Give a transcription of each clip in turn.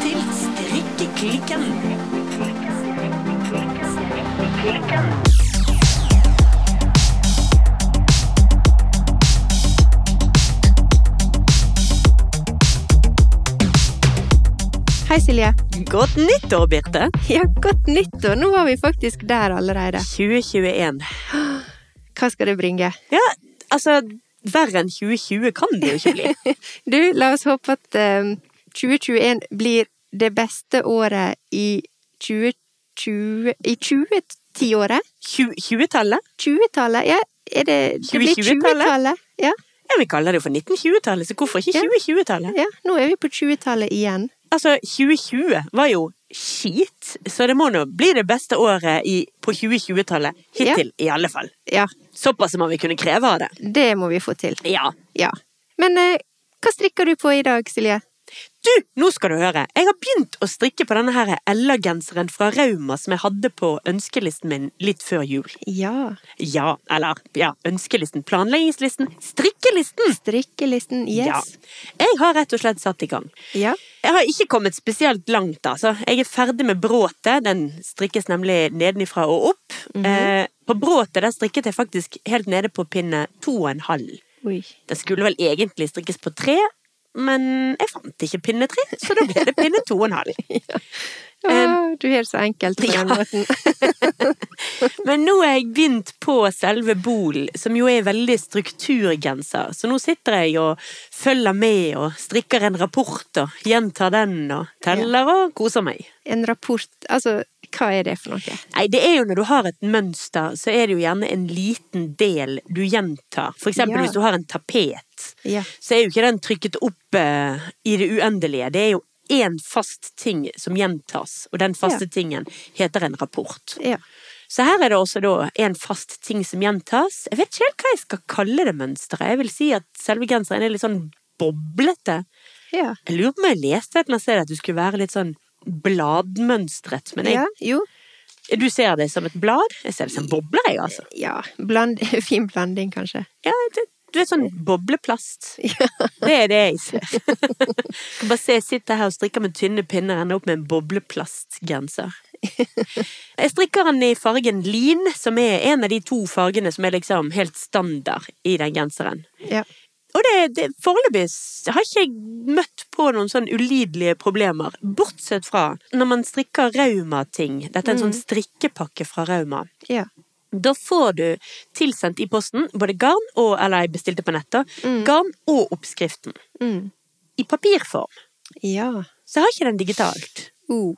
til Strikkeklikken. Hei, Silje. Godt nyttår, Birte. Ja, godt nyttår. Nå var vi faktisk der allerede. 2021. Hva skal det bringe? Ja, altså Verre enn 2020 kan det jo ikke bli. Du, la oss håpe at eh, 2021 blir det beste året i 2020 I 2010-året? 20-tallet? 20-tallet? Ja, er det Det blir 2020-tallet? 20-tallet. Ja, Ja, vi kaller det jo for 1920-tallet, så hvorfor ikke 2020-tallet? ja, nå er vi på 20-tallet igjen. Altså, 2020 var jo skit, så det må nå bli det beste året i, på 2020-tallet. Hittil, i alle fall. Ja, Såpass må vi kunne kreve av det. det må vi få til. Ja. Ja. Men eh, hva strikker du på i dag, Silje? Du, nå skal du høre. Jeg har begynt å strikke på denne her Ella-genseren fra Rauma som jeg hadde på ønskelisten min litt før jul. Ja. Ja, eller ja, ønskelisten, planleggingslisten, strikkelisten! Strikkelisten, Ja. yes. Jeg har rett og slett satt i gang. Ja. Jeg har ikke kommet spesielt langt, altså. Jeg er ferdig med bråtet. Den strikkes nemlig nedenifra og opp. eh, på bråtet der strikket jeg faktisk helt nede på pinne to og en halv. Oi. Den skulle vel egentlig strikkes på tre, men jeg fant ikke pinne tre, så da ble det pinne to og en halv. Ja, du er så enkelt på ja. måten. Men nå er jeg begynt på selve bol, som jo er veldig strukturgenser. Så nå sitter jeg og følger med og strikker en rapport og gjentar den og teller og koser meg. En rapport, altså, hva er det for noe? Nei, det er jo når du har et mønster, så er det jo gjerne en liten del du gjentar. For eksempel Ja. hvis du har en tapet, Ja. så er jo ikke den trykket opp uh, i det uendelige. Det er jo én fast ting som gjentas, og den faste tingen heter en rapport. Ja. Så her er det også da en fast ting som gjentas. Jeg vet ikke helt hva jeg skal kalle det mønsteret. Jeg vil si at selve genseren er litt sånn boblete. Ja. Jeg lurer på om jeg leste et eller annet sted at du skulle være litt sånn bladmønstret, men jeg, ja. Jo. du ser det som et blad? Jeg ser det som bobler, jeg, altså. Ja. Bland, fin blanding, kanskje. Ja, det, du er sånn bobleplast. Det er det jeg ser. Kan bare se, jeg sitter her og strikker med tynne pinner, ender opp med en bobleplastgenser. Jeg strikker den i fargen lin, som er en av de to fargene som er liksom helt standard i den genseren. Ja. Og det, det foreløpig har ikke jeg møtt på noen sånn ulidelige problemer, bortsett fra når man strikker Rauma-ting. Dette er en sånn strikkepakke fra Rauma. Ja. Da får du tilsendt i posten både garn og, eller jeg bestilte på nettet, garn og oppskriften. Mm. I papirform. Ja. Så jeg har ikke den digitalt. Uh.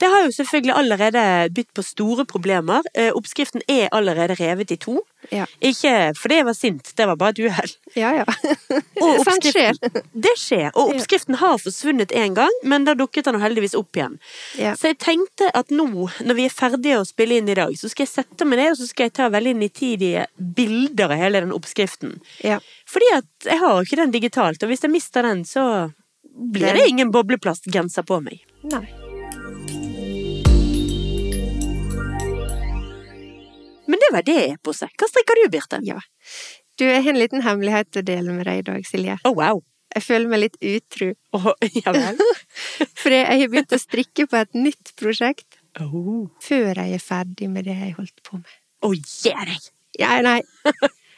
Det har jo selvfølgelig allerede bytt på store problemer. Eh, Oppskriften er allerede revet i to. Ja. Ikke fordi jeg var sint, det var bare et uhell. Ja, ja. Sånt skjer. Det skjer. Og oppskriften har forsvunnet en gang, men da dukket den heldigvis opp igjen. Ja. Så jeg tenkte at nå, når vi er ferdige å spille inn i dag, så skal jeg sette meg ned og så skal jeg ta veldig nitidige bilder av hele den oppskriften. Ja. Fordi at jeg har ikke den digitalt, og hvis jeg mister den, så blir det ingen bobleplastgenser på meg. Nei. Men det var det eposet. Hva strikker du, Birte? Ja. Du, jeg har en liten hemmelighet å dele med deg i dag, Silje. Oh, wow. Jeg føler meg litt utro. Oh, ja vel. For jeg har begynt å strikke på et nytt prosjekt Oh. før jeg er ferdig med det jeg holdt på med. oh, gjør jeg! Ja, nei.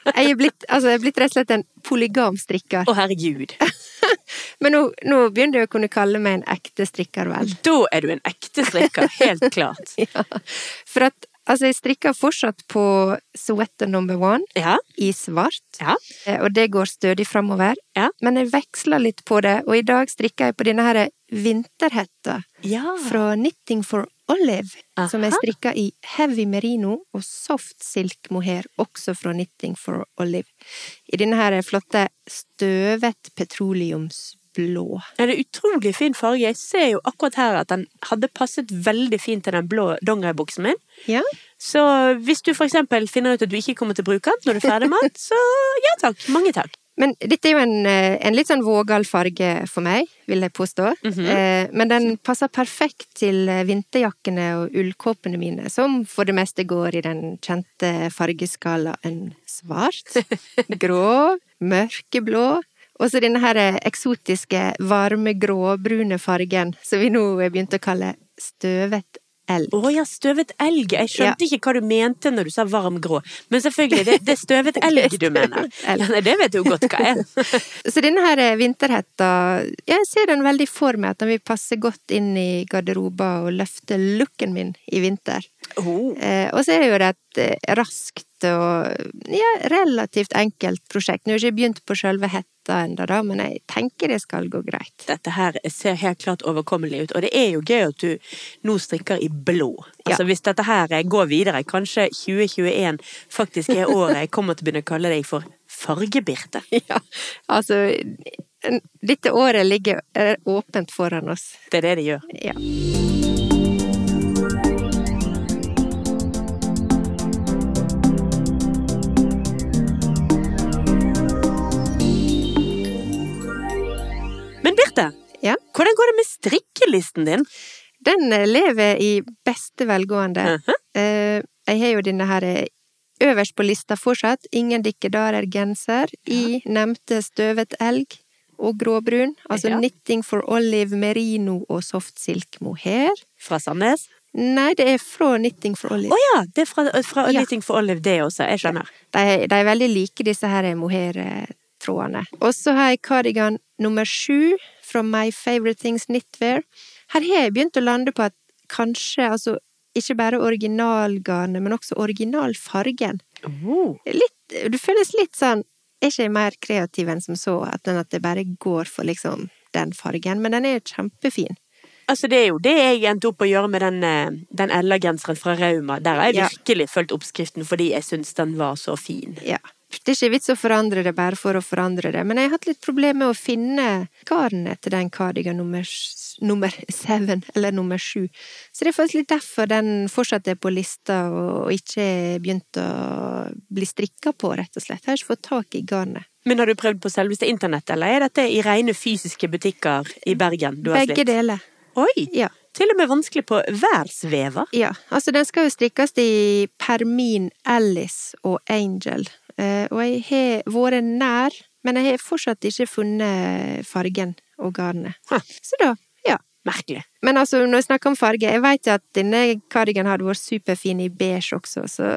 Jeg er blitt, altså, jeg er blitt rett og slett en polygamstrikker. Å, herregud. Men nå, nå begynner du å kunne kalle meg en ekte strikker, vel. Da er du en ekte strikker, helt klart. Ja. For at altså, jeg strikker fortsatt på sweater number one Ja, i svart. ja. Eh, Og det går stødig framover. Ja. Men jeg veksler litt på det, og i dag strikker jeg på denne her vinterhetta Ja. fra Knitting for Olive, som jeg strikker i heavy merino og soft silk mohair, også fra Knitting for Olive. I denne her flotte støvet petroleumsblå. Er det utrolig fin farge? Jeg ser jo akkurat her at den hadde passet veldig fint til den blå dongeribuksen min. Ja, Så hvis du for eksempel finner ut at du ikke kommer til å bruke den når du er ferdig med den, så ja takk. Mange takk. Men dette er jo en, eh, en litt sånn vågal farge for meg, vil jeg påstå. Mhm. eh, men den passer perfekt til eh, vinterjakkene og ullkåpene mine, som for det meste går i den kjente fargeskalaen svart, grå, mørkeblå Og så denne her eksotiske, varme, gråbrune fargen som vi nå har begynt å kalle støvet elg. Å ja, støvet elg. Jeg skjønte ikke hva du mente når du sa varm grå. Men selvfølgelig, det, det er støvet elg du mener. Elg. Ja, det vet du godt hva er. Så denne her vinterhetta, jeg ser den veldig for meg at den vil passe godt inn i garderoba og løfte looken min i vinter. Oh. Eh, og så er det jo et eh, raskt og ja, relativt enkelt prosjekt. Nå har jeg ikke begynt på sjølve hetta ennå, men jeg tenker det skal gå greit. Dette her ser helt klart overkommelig ut, og det er jo gøy at du nå strikker i blå. Altså Hvis dette her går videre, kanskje 2021 faktisk er året jeg kommer til å begynne å kalle deg for Fargebirte. Ja, altså Dette året ligger er åpent foran oss. Det er det det gjør. Ja. Men Birte, Ja? hvordan går det med strikkelisten din? Den eh, lever i beste velgående. Uh -huh. Jeg har jo denne her eh, øverst på lista fortsatt. Ingen dikkedarer genser i nevnte støvet elg og gråbrun. Altså Ja. knitting for olive merino og soft silk mohair. Fra Sandnes? Nei, det er fra Knitting for Olive. Å ja! Det er fra, fra Ja. Knitting for Olive, det også. Jeg skjønner. De, de er veldig like, disse her mohair-trådene. Og så har jeg kardigan nummer sju fra My Favorite Things Knitwear. Her har jeg begynt å lande på at kanskje, altså ikke bare originalgarnet, men også originalfargen. Oh. Litt, du føles litt sånn Er ikke jeg mer kreativ enn som så, at den at det bare går for liksom den fargen, men den er kjempefin. Altså, det er jo det jeg endte opp å gjøre med den, eh, den Ella-genseren fra Rauma. Der har jeg Ja. virkelig fulgt oppskriften fordi jeg syns den var så fin. Ja. Det er ikke vits å forandre det bare for å forandre det, men jeg har hatt litt problemer med å finne garnet til den cardigan nummer, nummer seven, eller nummer sju. Så det er faktisk litt derfor den fortsatt er på lista og ikke er begynt å bli strikka på, rett og slett. Jeg har ikke fått tak i garnet. Men har du prøvd på selveste internett, eller er dette i rene fysiske butikker i Bergen du har Begge slitt? deler. Oi! Ja. Til og med vanskelig på værsvever. Ja, altså den skal jo strikkes i Permin, Alice og Angel. Eh, og jeg har vært nær, men jeg har fortsatt ikke funnet fargen og garnet. Så da, ja. Merkelig. Men altså, når jeg snakker om farge, jeg vet at denne kardiganen hadde vært superfin i beige også, så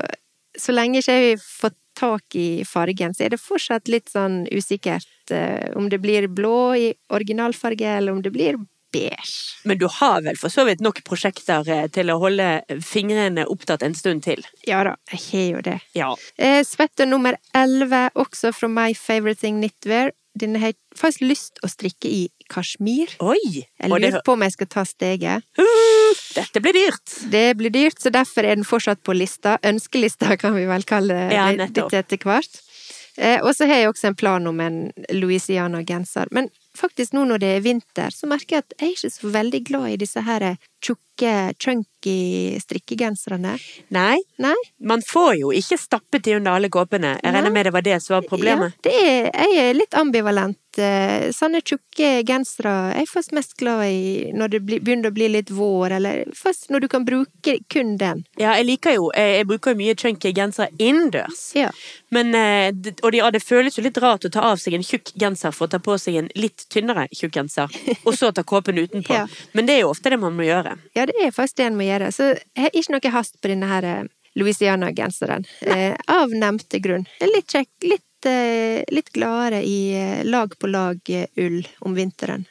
så lenge ikke jeg har fått tak i fargen, så er det fortsatt litt sånn usikkert eh, om det blir blå i originalfarge, eller om det blir beige. Men du har vel for så vidt nok prosjekter eh, til å holde fingrene opptatt en stund til? Ja da, jeg har jo det. Ja. Eh, Svette nummer 11, også fra My Favorite Thing Knitwear. Denne har jeg faktisk lyst å strikke i kasjmir. Oi! Jeg lurer det, på om jeg skal ta steget. Uh, dette blir dyrt! Det blir dyrt, så derfor er den fortsatt på lista. Ønskelista kan vi vel kalle Ja, det etter hvert. Eh, og så har jeg også en plan om en Louisiana-genser. Men faktisk nå når det er vinter, så merker jeg at jeg er ikke så veldig glad i disse her tjukke, chunky strikkegenserne. Nei, Nei? man får jo ikke stappet de under alle kåpene. Jeg regner med det var det som var problemet. Ja, det er, jeg er litt ambivalent. Eh, Sånne tjukke gensere er jeg først mest glad i når det begynner å bli litt vår, eller først når du kan bruke kun den. Ja, jeg liker jo Jeg, bruker jo mye chunky gensere innendørs. Ja. Men, eh, det- og det, ja, det føles jo litt rart å ta av seg en tjukk genser for å ta på seg en litt tynnere tjukk genser, og så ta kåpen utenpå. Ja. Men det er jo ofte det man må gjøre. Ja, det er faktisk det en må gjøre. Så jeg har ikke noe hast på denne her eh, Louisiana-genseren. Eh, av nevnte grunn. Litt kjekk, litt, eh, litt gladere i eh, lag på lag eh, ull om vinteren.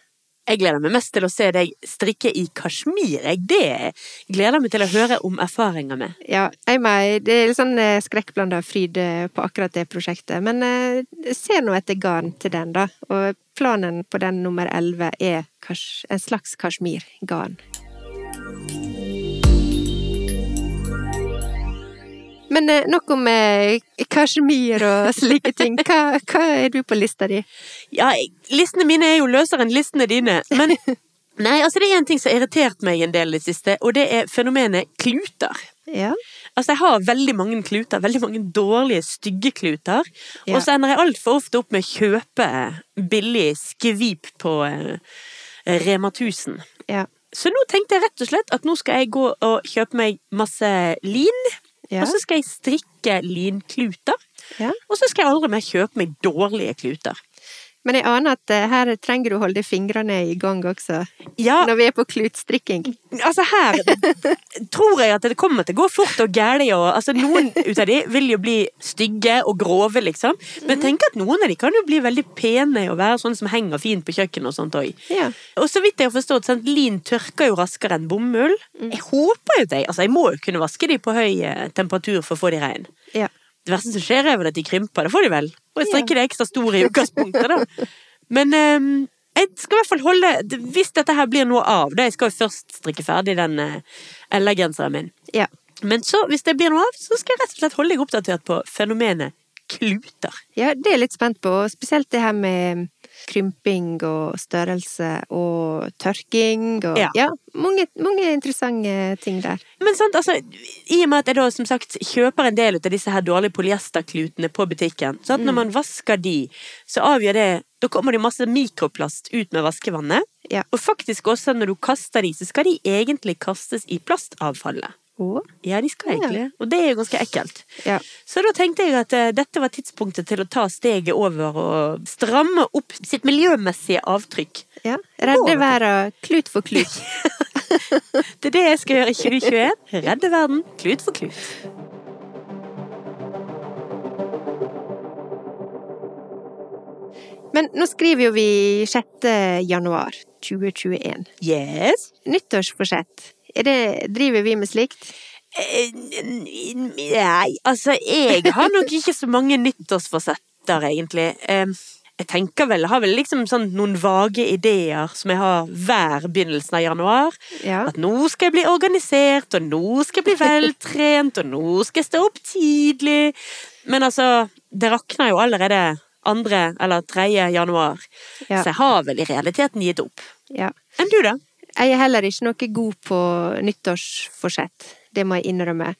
Jeg gleder meg mest til å se deg strikke i kasjmir. Jeg det gleder meg til å høre om erfaringer med. Ja, jeg meg, det er litt sånn skrekkblanda fryd på akkurat det prosjektet. Men se jeg ser nå etter garn til den, da. Og planen på den nummer elleve er en slags kasjmirgarn. Men eh, nok om eh, kasjmir og slike ting. Hva, hva er du på lista di? Ja, listene mine er jo løsere enn listene dine, men Nei, altså det er en ting som har irritert meg en del i det siste, og det er fenomenet kluter. Ja. Altså, jeg har veldig mange kluter, veldig mange dårlige, stygge kluter, Ja. og så ender jeg altfor ofte opp med å kjøpe billig skvip på eh, Rema 1000. Ja. Så nå tenkte jeg rett og slett at nå skal jeg gå og kjøpe meg masse lin, Ja. og så skal jeg strikke linkluter, Ja. og så skal jeg aldri mer kjøpe meg dårlige kluter. Men jeg aner at eh, her trenger du å holde fingrene i gang også, Ja, når vi er på klutstrikking. altså her tror jeg at det kommer til å gå fort og og altså noen ut av de vil jo bli stygge og grove, liksom. Men tenk at noen av de kan jo bli veldig pene og være sånne som henger fint på kjøkkenet og sånt òg. Ja. Og så vidt jeg har forstått, sant, lin tørker jo raskere enn bomull. Jeg håper jo det. Altså, jeg må jo kunne vaske de på høy eh, temperatur for å få de rein. ja. Det verste som skjer er vel at de krymper, det får de vel. Og strikker det ekstra store i utgangspunktet, da. Men um, jeg skal i hvert fall holde Hvis dette her blir noe av det, Jeg skal jo først strikke ferdig den uh, LA-genseren min. ja. Men så, hvis det blir noe av, så skal jeg rett og slett holde deg oppdatert på fenomenet kluter. Ja, det er jeg litt spent på, spesielt det her med krymping og størrelse og tørking og Ja. Ja, mange, mange interessante ting der. Men sant, altså, i og med at jeg da som sagt kjøper en del av disse her dårlige polyesterklutene på butikken, så at når man vasker de, så avgjør det Da kommer det masse mikroplast ut med vaskevannet. Ja. Og faktisk også når du kaster de, så skal de egentlig kastes i plastavfallet. Å? Ja, de skal egentlig. Og det er jo ganske ekkelt. Ja. Så da tenkte jeg at eh, dette var tidspunktet til å ta steget over og stramme opp sitt miljømessige avtrykk. ja. Redde verden klut for klut. Det er det jeg skal gjøre i 2021. Redde verden klut for klut. Men nå skriver jo vi 6. januar 2021. Yes. Nyttårsforsett. Det, driver vi med slikt? Eh, Nei, altså jeg har nok ikke så mange nyttårsforsetter, egentlig. Jeg tenker vel, jeg har vel liksom sånn noen vage ideer som jeg har hver begynnelsen av januar. Ja. At nå skal jeg bli organisert, og nå skal jeg bli veltrent, og nå skal jeg stå opp tidlig. Men altså, det rakner jo allerede andre eller tredje januar, Ja. så jeg har vel i realiteten gitt opp. ja. Enn du, da? Jeg er heller ikke noe god på nyttårsforsett, det må jeg innrømme.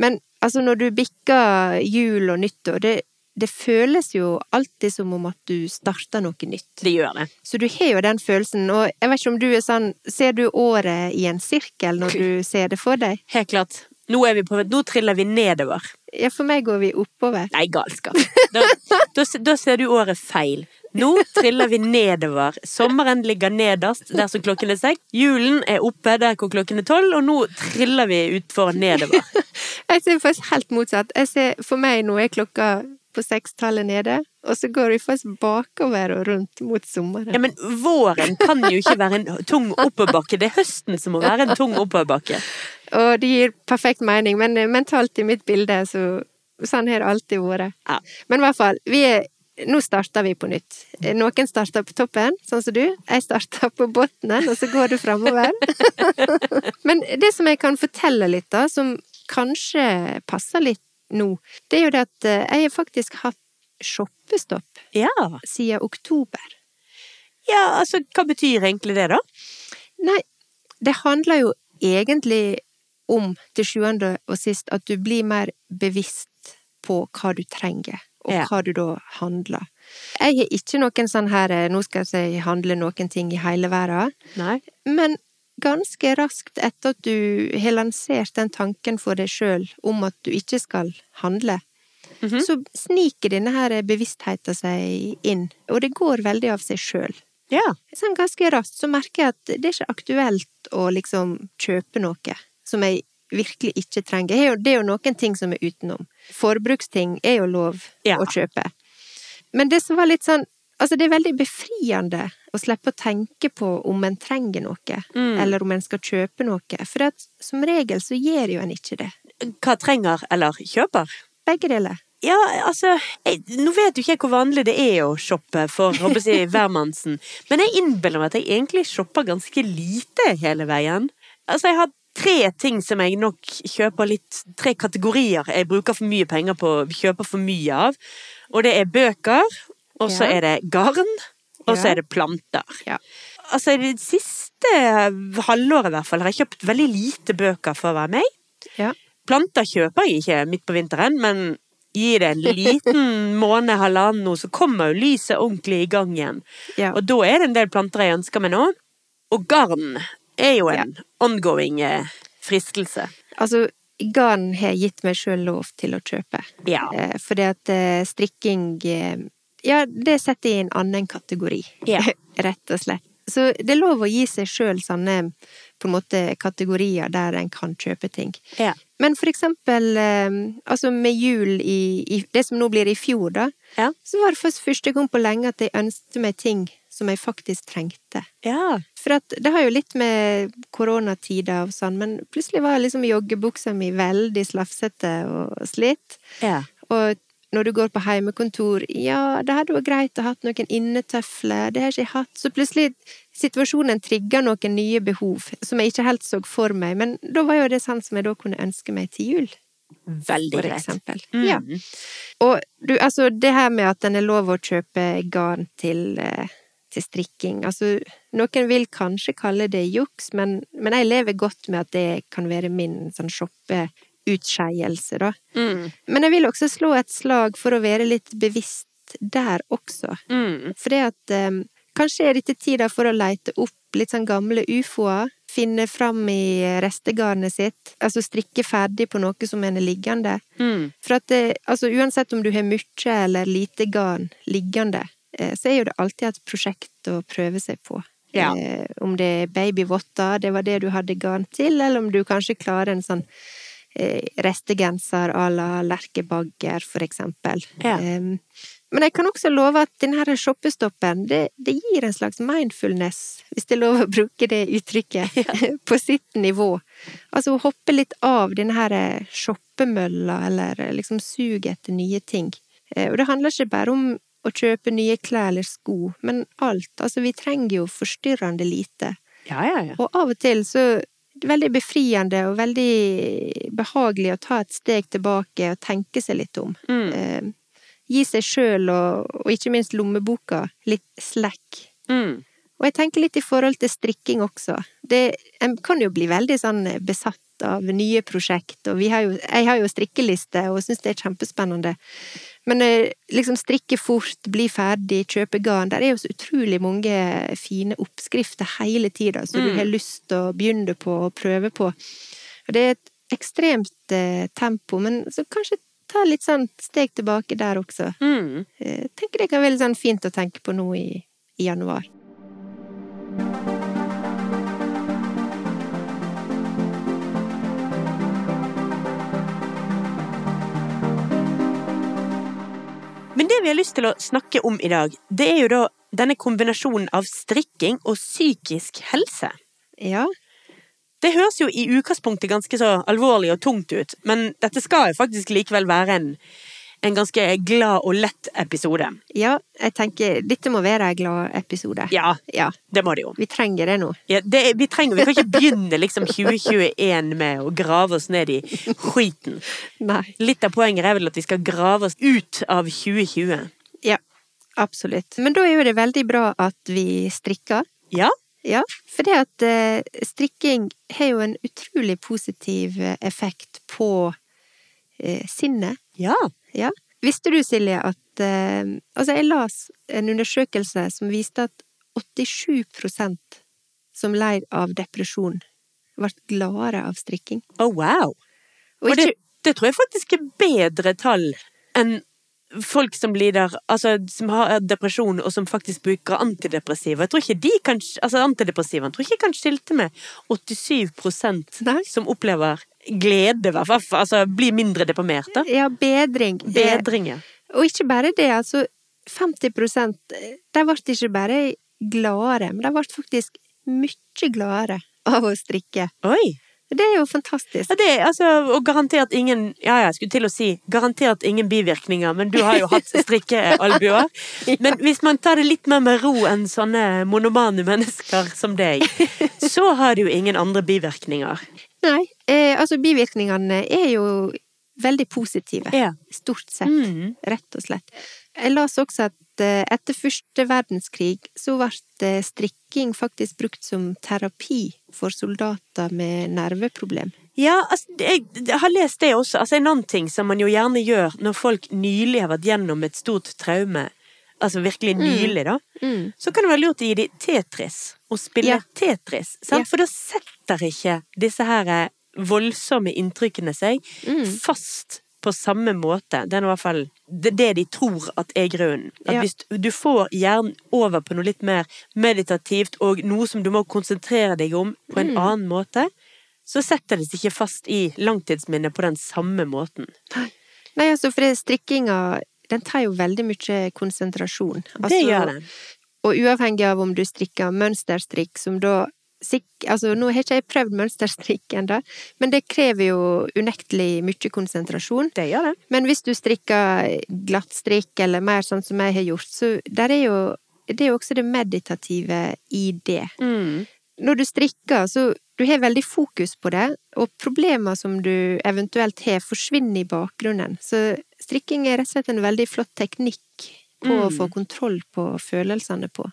Men altså, når du bikker jul og nyttår, det, det føles jo alltid som om at du starter noe nytt. Det gjør det. Så du har jo den følelsen, og jeg vet ikke om du er sånn, ser du året i en sirkel når du ser det for deg? Helt klart. Nå, vi på, nå triller vi nedover. Ja, for meg går vi oppover. Nei, galskap. Da, da, da ser du året feil. Nå triller vi nedover. Sommeren ligger nederst der som klokken er seks. Julen er oppe der hvor klokken er tolv, og nå triller vi utfor nedover. Jeg ser faktisk helt motsatt. Ser, for meg nå er klokka på sekstallet nede, og så går vi faktisk bakover og rundt mot sommeren. Ja, men våren kan jo ikke være en tung oppoverbakke. Det er høsten som må være en tung oppoverbakke. Og det gir perfekt mening, men eh, mentalt i mitt bilde, så sånn har det alltid vært. Ja. Men i hvert fall, vi er nå starter vi på nytt. Eh, Noen starter på toppen, sånn som du. Jeg starter på bunnen, og så går du framover. Men det som jeg kan fortelle litt, da, som kanskje passer litt nå, det er jo det at eh, jeg har faktisk hatt shoppestopp Ja. siden oktober. ja, altså hva betyr egentlig det, da? Nei, det handler jo egentlig om, til sjuende og sist, at du blir mer bevisst på hva du trenger, og Ja. hva du da handler. Jeg har ikke noen sånn her eh, nå skal jeg handle noen ting i hele verden, Nei. men ganske raskt etter at du har lansert den tanken for deg sjøl om at du ikke skal handle, Mhm. så sniker denne her bevisstheten seg inn, og det går veldig av seg sjøl. Ja. Sånn ganske raskt så merker jeg at det er ikke aktuelt å liksom kjøpe noe som jeg virkelig ikke trenger. Det er jo, det er jo noen ting som er utenom. Forbruksting er jo lov Ja. å kjøpe. Men det som var litt sånn Altså, det er veldig befriende å slippe å tenke på om en trenger noe, Mm. eller om en skal kjøpe noe, for at som regel så gjør jo en ikke det. Hva trenger eller kjøper? Begge deler. Ja, altså jeg, Nå vet jo ikke jeg hvor vanlig det er å shoppe for håper jeg, hvermannsen, men jeg innbiller meg at jeg egentlig shopper ganske lite hele veien. Altså, jeg har tre ting som jeg nok kjøper litt Tre kategorier jeg bruker for mye penger på, kjøper for mye av. Og det er bøker, og så Ja. er det garn, og så Ja. er det planter. Ja. Altså, det siste halvåret i hvert fall har jeg kjøpt veldig lite bøker for å være meg. Ja. Planter kjøper jeg ikke midt på vinteren, men gi det en liten måned, halvannen nå, så kommer jo lyset ordentlig i gang igjen. Ja. Og da er det en del planter jeg ønsker meg nå. Og garn er jo en ongoing eh, fristelse. Altså, garn har gitt meg sjøl lov til å kjøpe. Ja. Eh, Fordi at eh, strikking ja, det setter jeg i en annen kategori. Ja. Rett og slett. Så det er lov å gi seg sjøl sånne på en måte kategorier der en kan kjøpe ting. Ja. Men for eksempel altså med jul i, i det som nå blir i fjor, da, Ja. så var det først første gang på lenge at jeg ønsket meg ting som jeg faktisk trengte. Ja. For at det har jo litt med koronatida og sånn, men plutselig var liksom joggebuksa mi veldig slafsete og slitt. Ja. Og når du går på heimekontor, ja, det hadde vært greit å ha noen innetøfler, det har ikke hatt. Så plutselig situasjonen trigger noen nye behov som jeg ikke helt så for meg, men da var jo det sånn som jeg da kunne ønske meg til jul, Veldig for greit. eksempel. Mm. Ja. Og du, altså, det her med at den er lov å kjøpe garn til, eh, til strikking, altså, noen vil kanskje kalle det juks, men, men jeg lever godt med at det kan være min sånn shoppeutskeielse, da. Mm. Men jeg vil også slå et slag for å være litt bevisst der også. Mm. For det at um, kanskje er dette tida for å leite opp litt sånn gamle ufoer, finne fram i restegarnet sitt, altså strikke ferdig på noe som en er liggende. Mm. For at det, altså uansett om du har mye eller lite garn liggende, eh, så er jo det alltid et prosjekt å prøve seg på. Ja. Eh, om det er babyvotter, det var det du hadde garn til, eller om du kanskje klarer en sånn eh, restegenser à la lerkebagger, for eksempel. Ja. Men jeg kan også love at denne shoppestoppen, det, det gir en slags mindfulness, hvis det er lov å bruke det uttrykket, på sitt nivå. Altså å hoppe litt av denne her shoppemølla, eller liksom suget etter nye ting. Eh, Og det handler ikke bare om å kjøpe nye klær eller sko, men alt. Altså, vi trenger jo forstyrrende lite. Ja, ja, ja. Og av og til så veldig befriende og veldig behagelig å ta et steg tilbake og tenke seg litt om. Mm. Eh, gi seg sjøl og, og ikke minst lommeboka litt slack. Mm. Og jeg tenker litt i forhold til strikking også. Det, en kan jo bli veldig sånn besatt av nye prosjekt, og vi har jo, jeg har jo strikkeliste og syns det er kjempespennende. Men eh, liksom strikke fort, bli ferdig, kjøpe garn, der er jo så utrolig mange fine oppskrifter hele tida som du Mm. har lyst til å begynne på og prøve på. Og det er et ekstremt eh, tempo, men så kanskje ta litt sånn steg tilbake der også. Mm. Jeg tenker det kan være litt sånn fint å tenke på nå i, i januar. Men det vi har lyst til å snakke om i dag, det er jo da denne kombinasjonen av strikking og psykisk helse. Ja, Det høres jo i utgangspunktet ganske så alvorlig og tungt ut, men dette skal jo faktisk likevel være en, en ganske glad og lett episode. ja, jeg tenker dette må være en glad episode. Ja, Ja, det må det jo. vi trenger det nå. Ja, det, vi trenger, vi kan ikke begynne liksom 2021 med å grave oss ned i skiten. Nei. Litt av poenget er vel at vi skal grave oss ut av 2020. Ja, absolutt. Men da er jo det veldig bra at vi strikker. Ja, Ja, for det at eh, strikking har jo en utrolig positiv effekt på eh, sinnet. ja. Ja. Visste du, Silje, at eh, Altså, jeg las en undersøkelse som viste at 87% som leid av depresjon, ble gladere av strikking. Oh, wow. Og Og det, det tror jeg faktisk er bedre tall enn folk som lider Altså, som har depresjon og som faktisk bruker antidepressiva. Jeg tror ikke de kan Altså, antidepressiva jeg tror ikke jeg kan skilte med 87 Nei. som opplever glede, i hvert fall. Altså bli mindre deprimert, da. Ja, bedring. Bedring, ja. Og ikke bare det, altså 50% De ble ikke bare gladere, men de ble faktisk mye gladere av å strikke. Oi! Det er jo fantastisk. Ja, det er altså, og garantert ingen Ja, jeg skulle til å si garantert ingen bivirkninger, men du har jo hatt strikkealbuer. Men hvis man tar det litt mer med ro enn sånne monomane mennesker som deg, så har det jo ingen andre bivirkninger. Nei, eh, altså bivirkningene er jo veldig positive. Ja. Stort sett. Mm. Rett og slett. Jeg las også at eh, etter første verdenskrig så ble eh, strikking faktisk brukt som terapi for soldater med nerveproblem. Ja, altså, jeg, jeg har lest det også. Altså, en annen ting som man jo gjerne gjør når folk nylig har vært gjennom et stort traume, altså virkelig nylig, da, Mm. så kan det være lurt å gi dem Tetris, og spille Ja. Tetris. Sant? Ja. For da setter ikke disse her eh, voldsomme inntrykkene seg Mm. fast på samme måte. Det er i hvert fall det, det de tror at er grunnen. At Ja. hvis du får hjernen over på noe litt mer meditativt, og noe som du må konsentrere deg om på en Mm. annen måte, så setter det seg ikke fast i langtidsminnet på den samme måten. Nei, altså, for strikkinga, den tar jo veldig mye konsentrasjon. Altså, det gjør det. Og uavhengig av om du strikker mønsterstrikk, som da Altså, nå har ikke jeg prøvd mønsterstrikk ennå, men det krever jo unektelig mye konsentrasjon. Det gjør det. Men hvis du strikker glattstrikk, eller mer sånn som jeg har gjort, så der er jo Det er jo også det meditative i det. Mm. Når du strikker, så du har veldig fokus på det, og problemer som du eventuelt har, forsvinner i bakgrunnen. Så strikking er rett og slett en veldig flott teknikk på å Mm. få kontroll på følelsene på.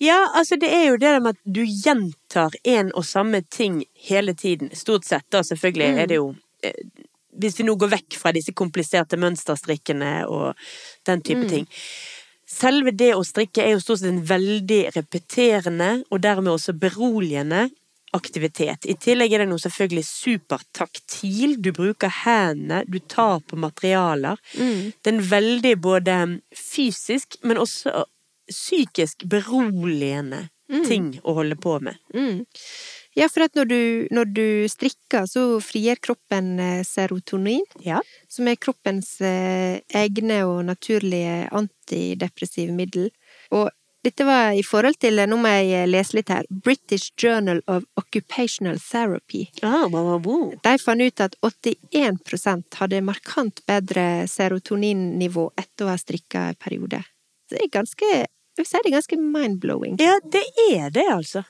Ja, altså det er jo det med at du gjentar en og samme ting hele tiden. Stort sett, da. Selvfølgelig Mm. er det jo eh, Hvis vi nå går vekk fra disse kompliserte mønsterstrikkene og den type Mm. ting. Selve det å strikke er jo stort sett en veldig repeterende, og dermed også beroligende, aktivitet. I tillegg er det noe selvfølgelig supertaktil. Du bruker hendene, du tar på materialer. Mm. Det er en veldig både fysisk, men også psykisk beroligende Mm. ting å holde på med. Mm. Ja, for at når du, når du strikker, så frigjør kroppen eh, serotonin, Ja. som er kroppens eh, egne og naturlige antidepressive middel. Og dette var i forhold til, nå må jeg lese litt her, British Journal of Occupational Therapy. Ah, wow, wow. De fant ut at 81% hadde markant bedre serotoninnivå etter å ha strikka en periode. Så det er ganske, jeg vil si det er ganske mind-blowing. Ja, det er det, altså.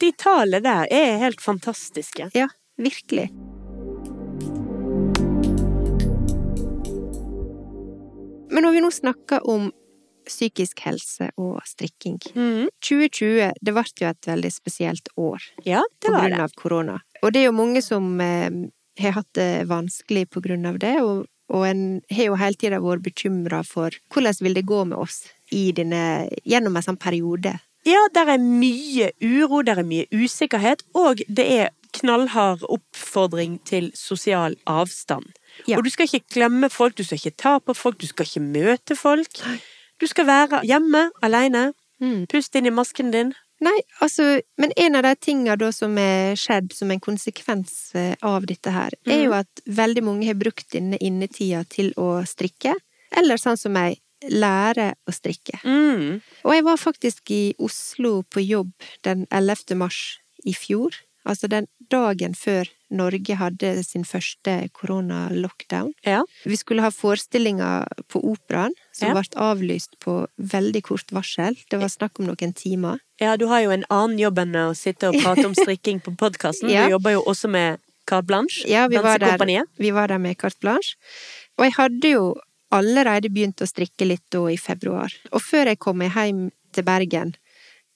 De tallene der er helt fantastiske. Ja, virkelig. Men når vi nå snakker om psykisk helse og strikking mm. 2020 det ble jo et veldig spesielt år Ja, det på grunn det. av korona. Og det er jo mange som eh, har hatt det vanskelig på grunn av det, og, og en har jo hele tida vært bekymra for hvordan vil det gå med oss i dine, gjennom en sånn periode. Ja, der er mye uro, der er mye usikkerhet, og det er knallhard oppfordring til sosial avstand. Ja. Og du skal ikke glemme folk, du skal ikke ta på folk, du skal ikke møte folk. Du skal være hjemme, alene. Mm. Pust inn i masken din. Nei, altså, men en av de tinga da som er skjedd som en konsekvens eh, av dette her, er jo at veldig mange har brukt denne innetida til å strikke, eller sånn som meg, lære å strikke. Mm. Og jeg var faktisk i Oslo på jobb den 11. mars i fjor, altså den dagen før Norge hadde sin første korona-lockdown. Ja. Vi skulle ha forestillinger på Operaen, som Ja. ble avlyst på veldig kort varsel. Det var snakk om noen timer. ja, du har jo en annen jobb enn å sitte og prate om strikking på podkasten. Ja. Du jobber jo også med Carte Blanche, Ja, vi var, der, vi var der med carte blanche. Og jeg hadde jo allerede begynt å strikke litt da i februar. Og før jeg kom meg hjem til Bergen,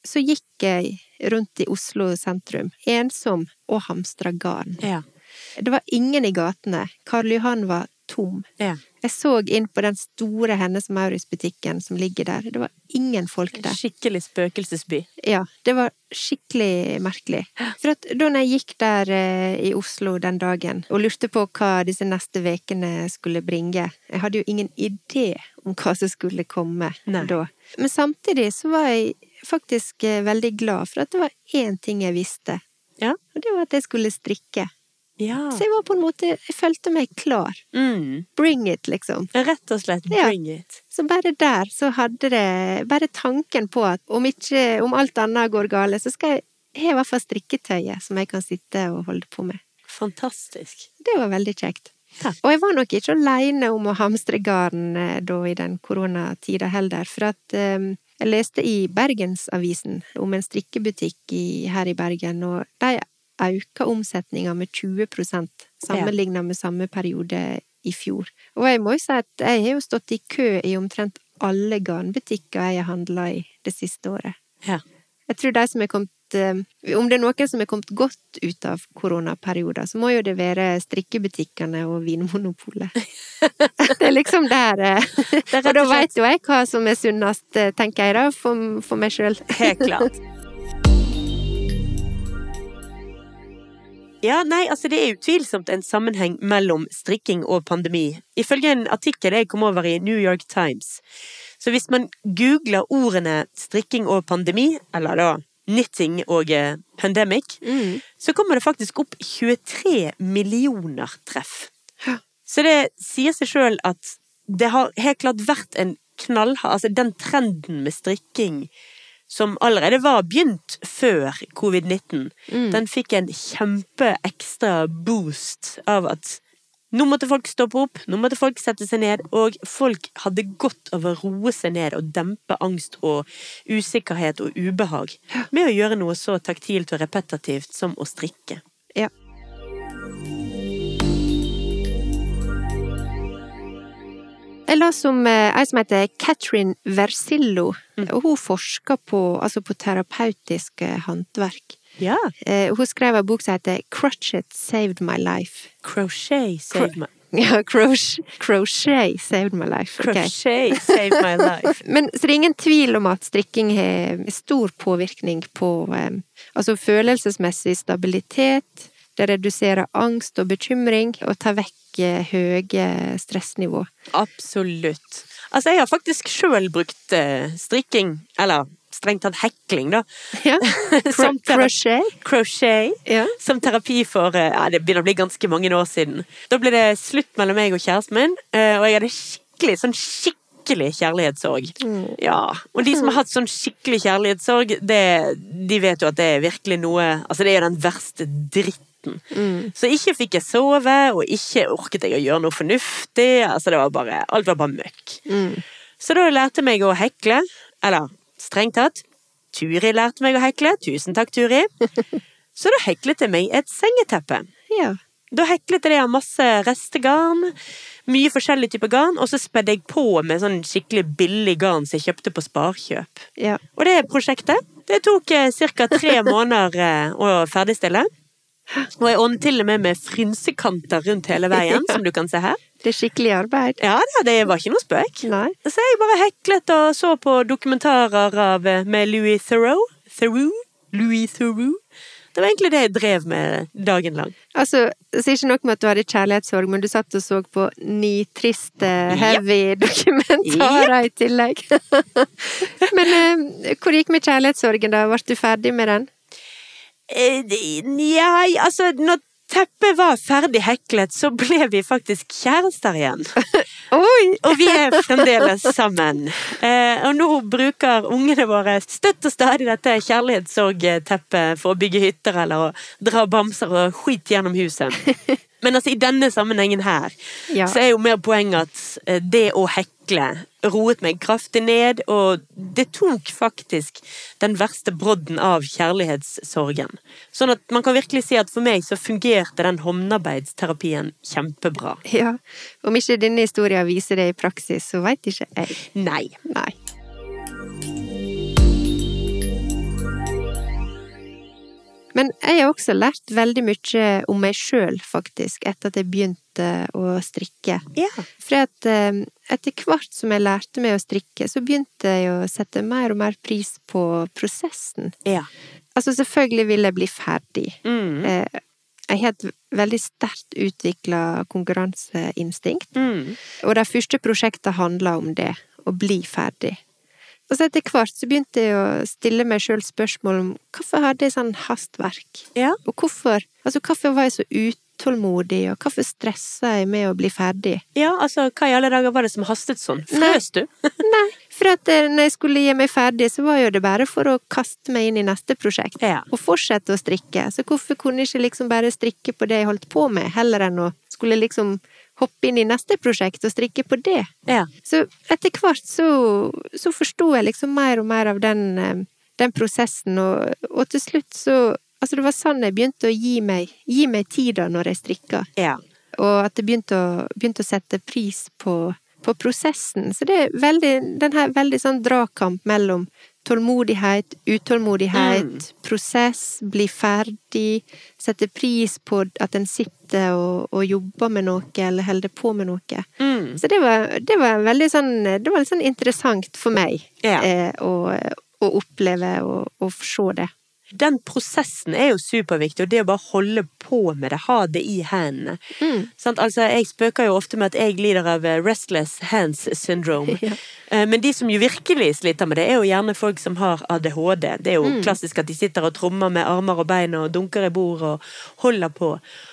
så gikk jeg rundt i Oslo sentrum, ensom, og hamstra garn. Ja. Det var ingen i gatene. Karl Johan var tom. ja. Jeg så inn på den store Hennes Maurits-butikken som ligger der. Det var ingen folk der. Skikkelig spøkelsesby. Ja, det var skikkelig merkelig. For at da jeg gikk der eh, i Oslo den dagen og lurte på hva disse neste vekene skulle bringe, jeg hadde jo ingen idé om hva som skulle komme Nei. da. Men samtidig så var jeg faktisk eh, veldig glad for at det var én ting jeg visste, Ja. og det var at jeg skulle strikke. Ja. Så jeg var på en måte Jeg følte meg klar. Mm. Bring it, liksom. Rett og slett Ja. bring it. Så bare der så hadde det Bare tanken på at om ikke Om alt annet går gale, så skal jeg jeg har i hvert fall strikketøyet som jeg kan sitte og holde på med. Fantastisk. Det var veldig kjekt. Takk. Og jeg var nok ikke aleine om å hamstre garn eh, da i den koronatida heller, for at um jeg leste i Bergensavisen om en strikkebutikk i, her i Bergen, og de auka omsetninga med 20% sammenligna med samme periode i fjor. Og jeg må jo si at jeg har jo stått i kø i omtrent alle garnbutikker jeg har handla i det siste året. Ja. Jeg tror de som er kommet eh, Om det er noen som er kommet godt ut av koronaperioder, så må jo det være strikkebutikkene og Vinmonopolet. det er liksom der eh, Og da veit jo jeg hva som er sunnest, eh, tenker jeg da, for, for meg sjøl. Helt klart. Ja, nei, altså det er utvilsomt en sammenheng mellom strikking og pandemi. Ifølge en artikkel jeg kom over i New York Times. Så hvis man googler ordene strikking og pandemi, eller da knitting og eh, pandemic, Mm. så kommer det faktisk opp 23 millioner treff. Så det sier seg sjøl at det har helt klart vært en knallhard Altså den trenden med strikking som allerede var begynt før covid-19, Mm. den fikk en kjempe ekstra boost av at nå måtte folk stoppe opp, nå måtte folk sette seg ned, og folk hadde godt av å roe seg ned og dempe angst og usikkerhet og ubehag med å gjøre noe så taktilt og repetitivt som å strikke. Ja. Jeg las om eh, ei som heter Catherine Versillo, og hun forsker på, altså på terapeutisk eh, håndverk. Ja. Eh, hun skrev en bok som heter Crochet Saved My Life. Crochet saved my, Ja, crochet, crochet saved my life. Okay. crochet saved my life. Men så det er ingen tvil om at strikking har stor påvirkning på eh, altså følelsesmessig stabilitet. Det reduserer angst og bekymring, og tar vekk eh, høye stressnivå. Absolutt. Altså, jeg har faktisk sjøl brukt eh, strikking, eller strengt tatt hekling, da. Ja. Som Crochet. Crochet. Ja. Som terapi for eh, ja, det begynner å bli ganske mange år siden. Da ble det slutt mellom meg og kjæresten min, og jeg hadde skikkelig sånn skikkelig kjærlighetssorg. Ja, Og de som har hatt sånn skikkelig kjærlighetssorg, det, de vet jo at det er virkelig noe Altså, det er jo den verste dritten. Så ikke fikk jeg sove, og ikke orket jeg å gjøre noe fornuftig. Altså, det var bare Alt var bare møkk. Mm. Så da lærte jeg meg å hekle. Eller strengt tatt, Turi lærte meg å hekle. Tusen takk, Turi. Så da heklet jeg meg et sengeteppe. Ja. Da heklet jeg det av masse restegarn, mye forskjellig type garn, og så spedde jeg på med sånn skikkelig billig garn som jeg kjøpte på Sparkjøp. ja. Og det prosjektet, det tok eh, ca. tre måneder eh, å ferdigstille. Og jeg ånd til og med med frynsekanter rundt hele veien, som du kan se her. Det er skikkelig arbeid. Ja det var ikke noe spøk. Nei. Så jeg bare heklet og så på dokumentarer av, eh, med Louis Theroux. Theroux? Louis Theroux. Det var egentlig det jeg drev med dagen lang. Altså, så ikke nok med at du hadde kjærlighetssorg, men du satt og så på ni triste, heavy dokumentarer i tillegg. men eh, hvor gikk med kjærlighetssorgen da? Ble du ferdig med den? Eh, Nja, altså, når teppet var ferdig heklet, så ble vi faktisk kjærester igjen. Og vi er fremdeles sammen. Eh, og nå bruker ungene våre støtt og stadig dette kjærlighetssorgteppet for å bygge hytter eller å dra bamser og skit gjennom huset. Men altså, i denne sammenhengen her, Ja. så er jo mer poenget at eh, det å hekle roet meg kraftig ned, og det tok faktisk den verste brodden av kjærlighetssorgen. Sånn at man kan virkelig si at for meg så fungerte den håndarbeidsterapien kjempebra. Ja. Om ikke denne historien viser det i praksis, så veit ikke jeg. Nei. Nei. Men jeg har også lært veldig mye om meg sjøl, faktisk, etter at jeg begynte å strikke. Ja. For at eh, etter hvert som jeg lærte meg å strikke, så begynte jeg å sette mer og mer pris på prosessen. Ja. Altså, selvfølgelig vil jeg bli ferdig. Mm. Eh, Jeg har et veldig sterkt utvikla konkurranseinstinkt. Mm. Og de første prosjektene handla om det, å bli ferdig. Og så etter hvert så begynte jeg å stille meg sjøl spørsmål om hvorfor hadde jeg sånn hastverk? Ja. Og hvorfor, altså hvorfor var jeg så utålmodig, og hvorfor stressa jeg med å bli ferdig? Ja, altså, hva i alle dager var det som hastet sånn? Frøs du? Nei, for at eh, når jeg skulle gi meg ferdig, så var jo det bare for å kaste meg inn i neste prosjekt. Ja. Og fortsette å strikke. Så hvorfor kunne jeg ikke liksom bare strikke på det jeg holdt på med, heller enn å skulle liksom hoppe inn i neste prosjekt og strikke på det? Ja. Så etter hvert så, så forsto jeg liksom mer og mer av den, eh, den prosessen, og, og til slutt så Altså, det var sånn jeg begynte å gi meg, gi meg tida når jeg strikka. Ja. Og at jeg begynte å, begynte å sette pris på, på prosessen. Så det er veldig, den her veldig sånn dragkamp mellom tålmodighet, utålmodighet, prosess, bli ferdig, sette pris på at en sitter og, og jobber med noe, eller holder på med noe. Mm. Så det var, det var veldig sånn Det var litt sånn interessant for meg Ja. eh, å, å oppleve og, og se det. Den prosessen er jo superviktig, og det å bare holde på med det, ha det i hendene. Mm. Altså, jeg spøker jo ofte med at jeg lider av eh, restless hands syndrome. Ja. Eh, Men de som jo virkelig sliter med det, er jo gjerne folk som har ADHD. Det er jo Mm. klassisk at de sitter og trommer med armer og bein og dunker i bord og holder på.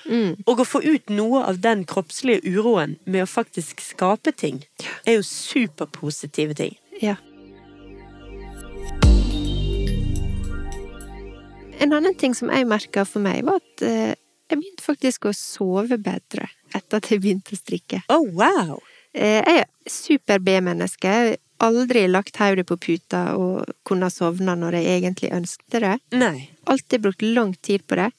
Mm. Og å få ut noe av den kroppslige uroen med å faktisk skape ting, er jo superpositive ting. Ja. En annen ting som jeg merka for meg, var at eh, jeg begynte faktisk å sove bedre etter at jeg begynte å strikke. Oh, wow! Eh, jeg er super-B-menneske. Jeg har Aldri lagt hodet på puta og kunne sovne når jeg egentlig ønsket det. Nei. Alltid brukt lang tid på det.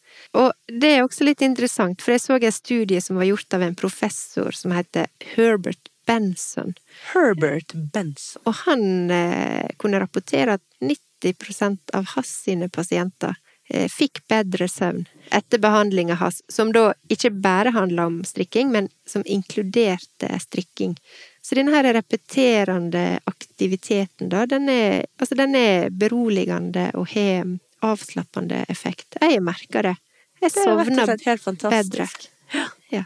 Og det er også litt interessant, for jeg så en studie som var gjort av en professor som heter Herbert Benson. Herbert Benson. Og han eh, kunne rapportere at 90% av hans sine pasienter fikk bedre søvn etter behandlinga hans, som da ikke bare handla om strikking, men som inkluderte strikking. Så denne her repeterende aktiviteten, da, den er, altså den er beroligende og har avslappende effekt. Jeg merker det. Jeg Det er rett og sovner slett helt fantastisk. Ja.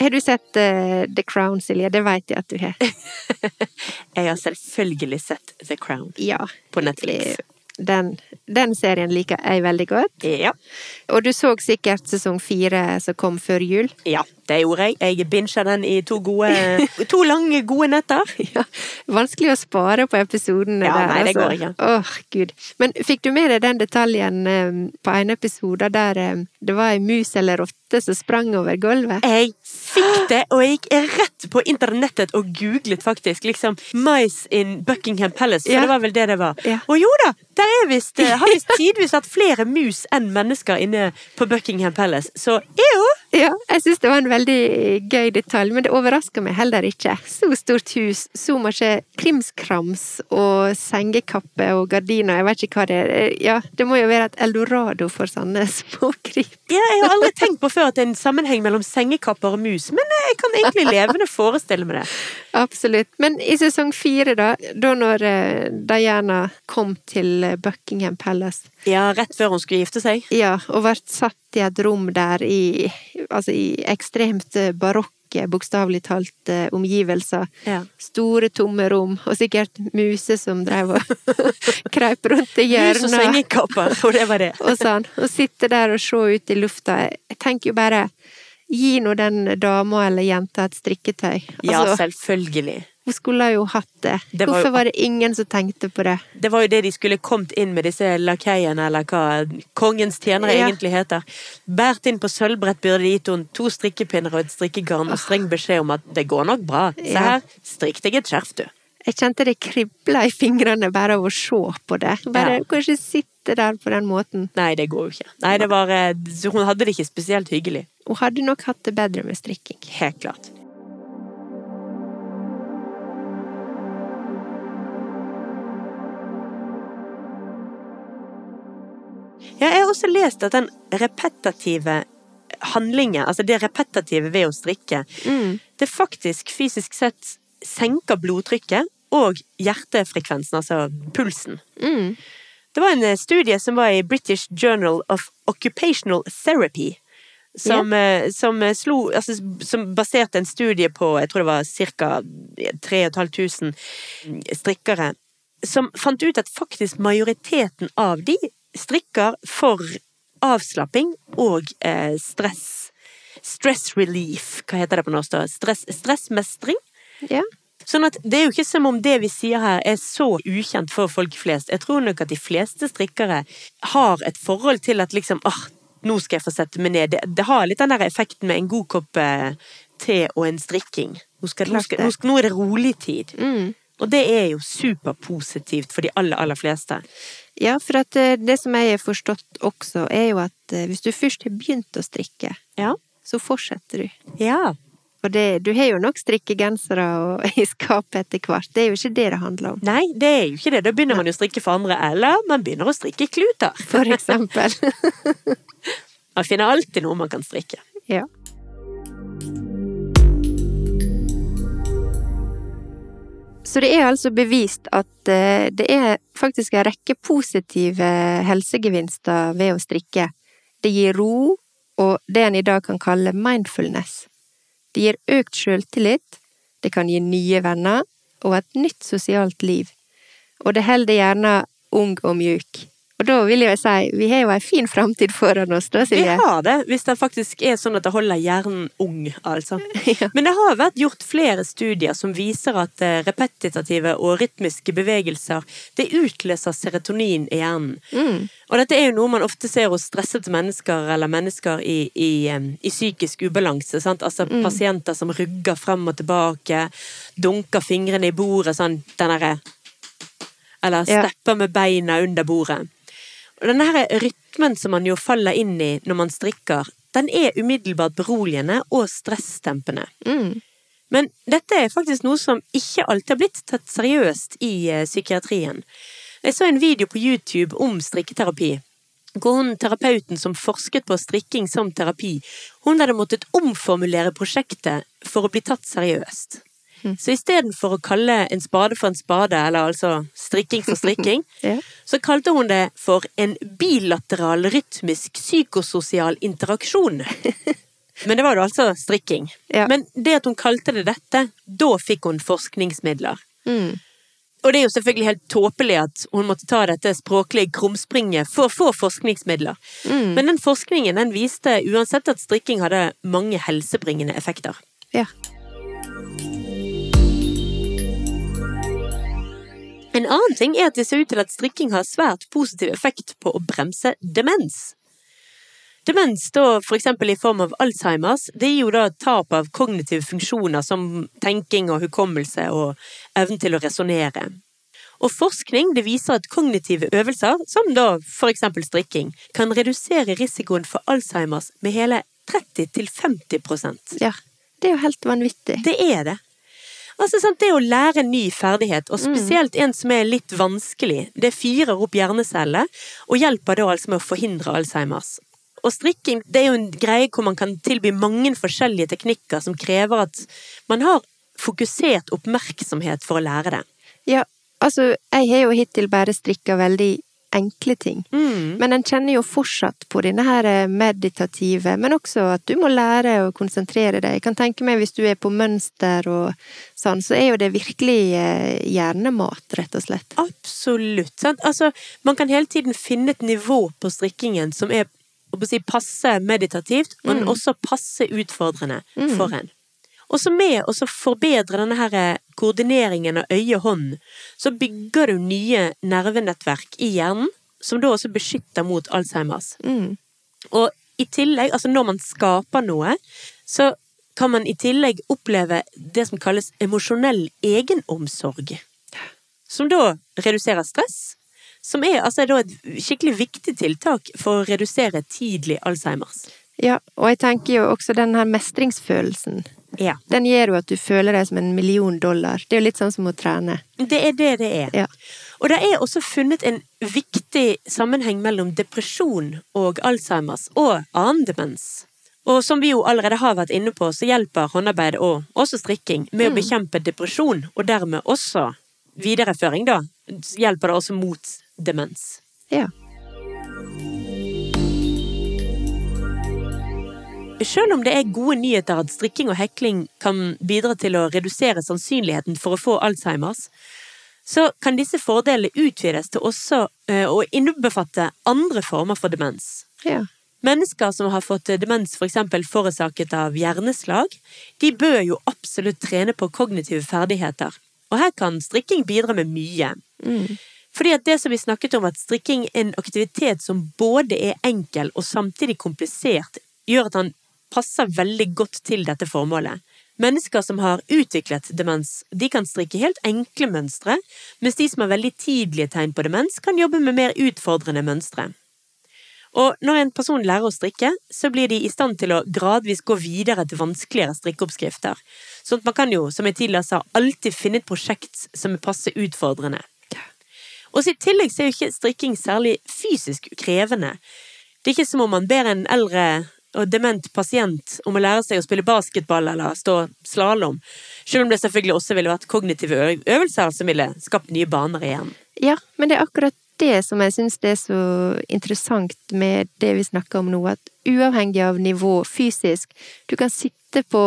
Har du sett uh, The Crown, Silje? Det vet jeg at du har. Jeg har selvfølgelig sett The Crown Ja. på Netflix. Den, den serien liker jeg veldig godt. Ja. Og du så sikkert sesong fire som kom før jul. ja, det gjorde jeg. Jeg bincha den i to gode To lange, gode netter. Ja, vanskelig å spare på episodene Ja, der. nei, det altså. går ikke. Åh, gud. Men fikk du med deg den detaljen um, på en episode der um, det var ei mus eller rotte som sprang over gulvet? Jeg fikk det, og jeg gikk rett på internettet og googlet faktisk liksom Mice in Buckingham Palace, for Ja. det var vel det det var. Ja. Og jo da, der er visst, eh, har visst tidvis vært flere mus enn mennesker inne på Buckingham Palace, så jo! Ja, jeg syns det var en veldig gøy detalj, men det overrasker meg heller ikke. Så stort hus, så mye krimskrams og sengekappe og gardiner, jeg vet ikke hva det er. Ja, det må jo være et eldorado for sånne småkryp. Ja, jeg har aldri tenkt på før at det er en sammenheng mellom sengekapper og mus, men eh, jeg kan egentlig levende forestille meg det. Absolutt. Men i sesong fire, da, da når eh, Diana kom til eh, Buckingham Palace, Ja, rett før hun skulle gifte seg. ja, og ble satt i et rom der i, altså i ekstremt eh, barokke, bokstavelig talt, eh, omgivelser. Ja. Store, tomme rom, og sikkert muser som drev og kreip rundt i Mus og hjørnet. sengekapper, og det var det. Og sånn. Og sitte der og se ut i lufta. Jeg tenker jo bare Gi nå den dama eller jenta et strikketøy. Ja, Altså, selvfølgelig. Hun skulle jo hatt det. Det var Hvorfor var det ingen som tenkte på det? Det var jo det de skulle kommet inn med disse lakeiene, eller hva kongens tjenere Ja. egentlig heter. Båret inn på sølvbrett burde de gitt henne to strikkepinner og et strikkegarn og streng beskjed om at det går nok bra. Se her, strikk deg et skjerf, du. Jeg kjente det kribla i fingrene bare av å se på det. Bare Ja. kanskje sitte der på den måten. Nei, det går jo ikke. Nei, det var eh, Hun hadde det ikke spesielt hyggelig. Hun hadde nok hatt det bedre med strikking. Helt klart. Ja, jeg har også lest at den repetitive handlingen, altså det repetitive ved å strikke, Mm. det faktisk fysisk sett senker blodtrykket og hjertefrekvensen, altså pulsen. Mm. Det var en eh, studie som var i British Journal of Occupational Therapy. Som, yeah. som eh, slo altså, Som baserte en studie på jeg tror det var ca. 3500 strikkere. Som fant ut at faktisk majoriteten av de strikker for avslapping og eh, stress. Stress relief, hva heter det på norsk da? Stress, stressmestring? Ja. Sånn at det er jo ikke som om det vi sier her er så ukjent for folk flest. Jeg tror nok at de fleste strikkere har et forhold til at liksom ah, nå skal jeg få sette meg ned. Det, det har litt den der effekten med en god kopp eh, te og en strikking. Nå, skal, nå, skal, nå, skal, nå er det rolig tid. Mm. Og det er jo superpositivt for de aller, aller fleste. Ja, for at eh, det som jeg har forstått også, er jo at eh, hvis du først har begynt å strikke, Ja. så fortsetter du. Ja. Og det, du har jo nok strikkegensere i skapet etter hvert. Det er jo ikke det det handler om. Nei, det er jo ikke det. Da begynner man jo å strikke for andre, eller man begynner å strikke kluter. For eksempel. Man finner alltid noe man kan strikke. ja. Så det er altså bevist at eh, det er faktisk en rekke positive helsegevinster ved å strikke. Det gir ro, og det en i dag kan kalle mindfulness. Det gir økt sjøltillit, det kan gi nye venner og et nytt sosialt liv. Og det holder gjerne ung og mjuk. Og da vil jeg si, vi har jo ei en fin framtid foran oss, da, Silje. Vi har det, hvis det faktisk er sånn at det holder hjernen ung, altså. ja. Men det har vært gjort flere studier som viser at eh, repetitive og rytmiske bevegelser, det utløser serotonin i hjernen. Mm. Og dette er jo noe man ofte ser hos stressede mennesker, eller mennesker i, i, i psykisk ubalanse. Sant? Altså mm. pasienter som rugger frem og tilbake, dunker fingrene i bordet, sånn den derre Eller stepper med beina under bordet. Og denne her rytmen som man jo faller inn i når man strikker, den er umiddelbart beroligende og stressdempende. Mm. Men dette er faktisk noe som ikke alltid har blitt tatt seriøst i eh, psykiatrien. Jeg så en video på YouTube om strikketerapi, hvor hun terapeuten som forsket på strikking som terapi, hun hadde måttet omformulere prosjektet for å bli tatt seriøst. Mm. Så istedenfor å kalle en spade for en spade, eller altså strikking for strikking, ja. så kalte hun det for en bilateral rytmisk psykososial interaksjon. Men det var jo altså strikking. Ja. Men det at hun kalte det dette, da fikk hun forskningsmidler. Mm. Og det er jo selvfølgelig helt tåpelig at hun måtte ta dette språklige krumspringet for å få forskningsmidler. Mm. Men den forskningen den viste uansett at strikking hadde mange helsebringende effekter. Ja. En annen ting er at det ser ut til at strikking har svært positiv effekt på å bremse demens. Demens, da for eksempel i form av Alzheimers, det gir jo da tap av kognitive funksjoner som tenking og hukommelse og evnen til å resonnere. Og forskning det viser at kognitive øvelser, som da for eksempel strikking, kan redusere risikoen for Alzheimers med hele 30–50% Ja, det er jo helt vanvittig. Det er det. Altså, sant, Det å lære en ny ferdighet, og spesielt en som er litt vanskelig, det fyrer opp hjerneceller, og hjelper da altså med å forhindre Alzheimers. Og strikking det er jo en greie hvor man kan tilby mange forskjellige teknikker som krever at man har fokusert oppmerksomhet for å lære det. Ja, altså, jeg har jo hittil bare strikka veldig enkle ting. Mm. Men en kjenner jo fortsatt på denne her eh, meditative, men også at du må lære å konsentrere deg. Jeg kan tenke meg hvis du er på mønster og sånn, så er jo det virkelig eh, hjernemat, rett og slett. Absolutt. Sant? Altså, man kan hele tiden finne et nivå på strikkingen som er si, passe meditativt, men mm. også passe utfordrende mm. for en. Og så med å forbedre denne her eh, koordineringen av øye-hånd, så bygger du nye nervenettverk i hjernen, som da også beskytter mot Alzheimers. Mm. Og i tillegg, altså når man skaper noe, så kan man i tillegg oppleve det som kalles emosjonell egenomsorg. Som da reduserer stress, som er altså et skikkelig viktig tiltak for å redusere tidlig Alzheimers. Ja, og jeg tenker jo også den her mestringsfølelsen ja. Den gjør jo at du føler deg som en million dollar. Det er jo litt sånn som å trene. Det er det det er. Ja. Og det er også funnet en viktig sammenheng mellom depresjon og Alzheimers og annen demens. Og som vi jo allerede har vært inne på, så hjelper håndarbeid og også strikking med mm. å bekjempe depresjon, og dermed også videreføring, da. Hjelper det også mot demens. Ja. Selv om det er gode nyheter at strikking og hekling kan bidra til å redusere sannsynligheten for å få Alzheimers, så kan disse fordelene utvides til også eh, å innbefatte andre former for demens. Ja. Mennesker som har fått demens for eksempel forårsaket av hjerneslag, de bør jo absolutt trene på kognitive ferdigheter. Og her kan strikking bidra med mye. Mm. Fordi at det som vi snakket om, at strikking er en aktivitet som både er enkel og samtidig komplisert, gjør at han passer veldig godt til dette formålet. Mennesker som har utviklet demens, de kan strikke helt enkle mønstre, mens de som har veldig tidlige tegn på demens, kan jobbe med mer utfordrende mønstre. Og når en person lærer å strikke, så blir de i stand til å gradvis gå videre til vanskeligere strikkeoppskrifter. Sånn at man kan jo, som jeg tidligere sa, alltid finne et prosjekt som er passe utfordrende. Og i tillegg så er jo ikke strikking særlig fysisk krevende. Det er ikke som om man ber en eldre og dement pasient om å lære seg å spille basketball eller stå slalåm, selv om det selvfølgelig også ville vært kognitive øvelser som ville skapt nye baner igjen. Ja, men det er akkurat det som jeg syns er så interessant med det vi snakker om nå, at uavhengig av nivå fysisk, du kan sitte på,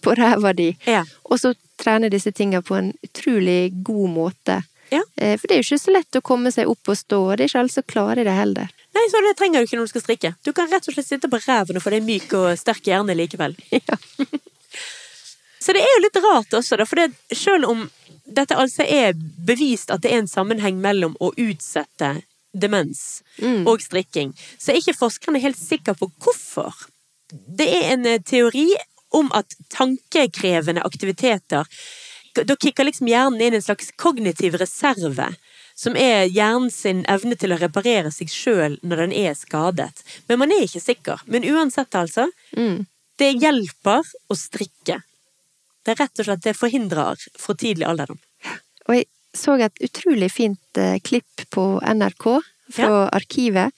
på ræva di, Ja. og så trene disse tinga på en utrolig god måte. Ja. Eh, For det er jo ikke så lett å komme seg opp og stå, og det er ikke alle som klarer det heller. Nei, så det trenger du ikke når du skal strikke. Du kan rett og slett sitte på ræven og få deg myk og sterk hjerne likevel. Ja. Så det er jo litt rart også, da, for det, selv om dette altså er bevist at det er en sammenheng mellom å utsette demens Mm. og strikking, så er ikke forskerne helt sikre på hvorfor. Det er en eh, teori om at tankekrevende aktiviteter Da kicker liksom hjernen inn en slags kognitiv reserve, som er hjernen sin evne til å reparere seg sjøl når den er skadet. Men man er ikke sikker. Men uansett, altså. Mm. Det hjelper å strikke. Det er rett og slett det forhindrer for tidlig alderdom. Og jeg så et utrolig fint eh, klipp på NRK fra arkivet.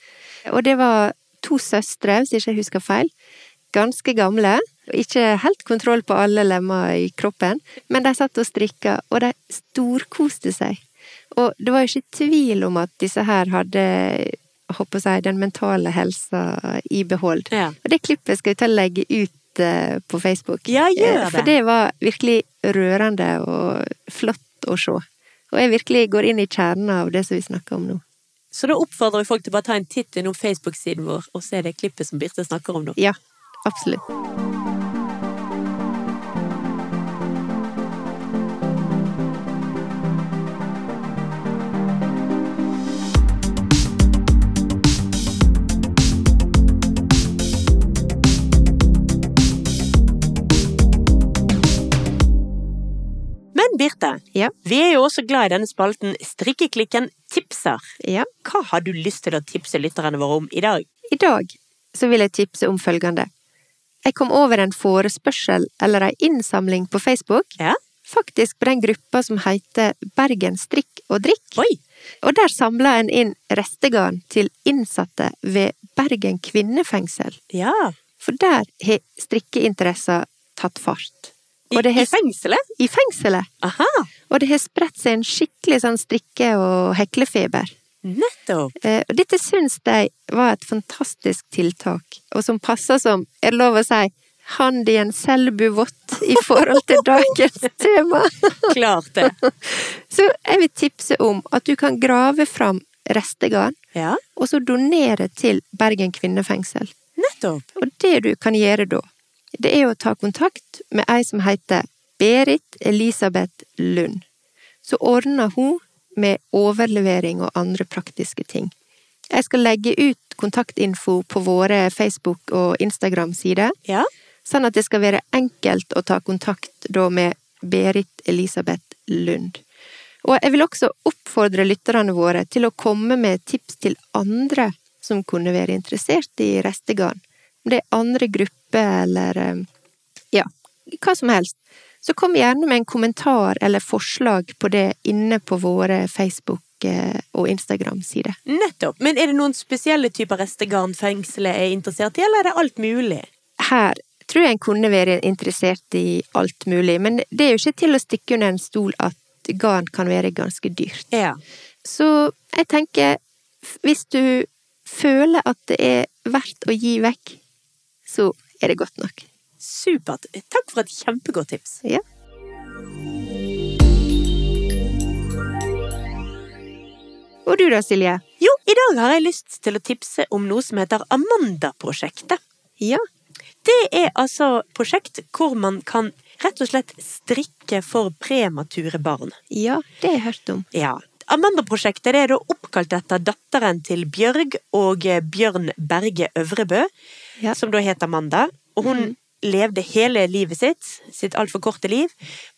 Og det var to søstre, hvis ikke jeg husker feil. Ganske gamle. Ikke helt kontroll på alle lemmer i kroppen, men de satt og strikka, og de storkoste seg. Og det var jo ikke tvil om at disse her hadde håper jeg, den mentale helsa i behold. Ja. Og det klippet skal vi ta og legge ut eh, på Facebook. Ja, gjør det! For det. det var virkelig rørende og flott å se. Og jeg virkelig går inn i kjernen av det som vi snakker om nå. Så da oppfordrer vi folk til å bare ta en titt innom Facebook-siden vår og se det klippet som Birte snakker om nå. Ja, absolutt. Birte, Ja. vi er jo også glad i denne spalten Strikkeklikken tipser. Ja. Hva har du lyst til å tipse lytterne våre om i dag? I dag så vil jeg tipse om følgende. Jeg kom over en forespørsel eller ei innsamling på Facebook, Ja? faktisk på den gruppa som heter Bergen strikk og drikk. Oi! Og der samla en inn restegarn til innsatte ved Bergen kvinnefengsel. Ja. For der har strikkeinteresser tatt fart. I, det i fengselet? I fengselet! Aha! Og det har spredt seg en skikkelig sånn strikke- og heklefeber. Nettopp! Eh, Og dette syns de var et fantastisk tiltak, og som passer som, er det lov å si, hand i en selbuvott i forhold til dagens tema. Klart det. Så jeg vil tipse om at du kan grave fram restegarn, Ja, og så donere til Bergen kvinnefengsel. nettopp. Og det du kan gjøre da, det er å ta kontakt med ei som heter Berit Elisabeth Lund. Så ordner hun med overlevering og andre praktiske ting. Jeg skal legge ut kontaktinfo på våre Facebook- og Instagram-sider, Ja. sånn at det skal være enkelt å ta kontakt da med Berit Elisabeth Lund. Og jeg vil også oppfordre lytterne våre til å komme med tips til andre som kunne være interessert i restegarn. Om det er andre grupper eller eh, ja, hva som helst. Så kom gjerne med en kommentar eller forslag på det inne på våre Facebook- eh, og Instagram-sider. Nettopp. Men er det noen spesielle typer restegarn fengselet er interessert i, eller er det alt mulig? Her tror jeg en kunne være interessert i alt mulig, men det er jo ikke til å stikke under en stol at garn kan være ganske dyrt. Ja. Så jeg tenker, hvis du føler at det er verdt å gi vekk, så er det godt nok. Supert. Takk for et kjempegodt tips. Ja. Og du da, Silje? Jo, i dag har jeg lyst til å tipse om noe som heter Amanda-prosjektet. Ja. Det er altså prosjekt hvor man kan rett og slett strikke for premature barn. Ja, det har jeg hørt om. Ja. Amanda-prosjektet er da oppkalt etter datteren til Bjørg og Bjørn Berge Øvrebø, Ja. som da het Amanda. Og hun levde hele livet sitt, sitt altfor korte liv,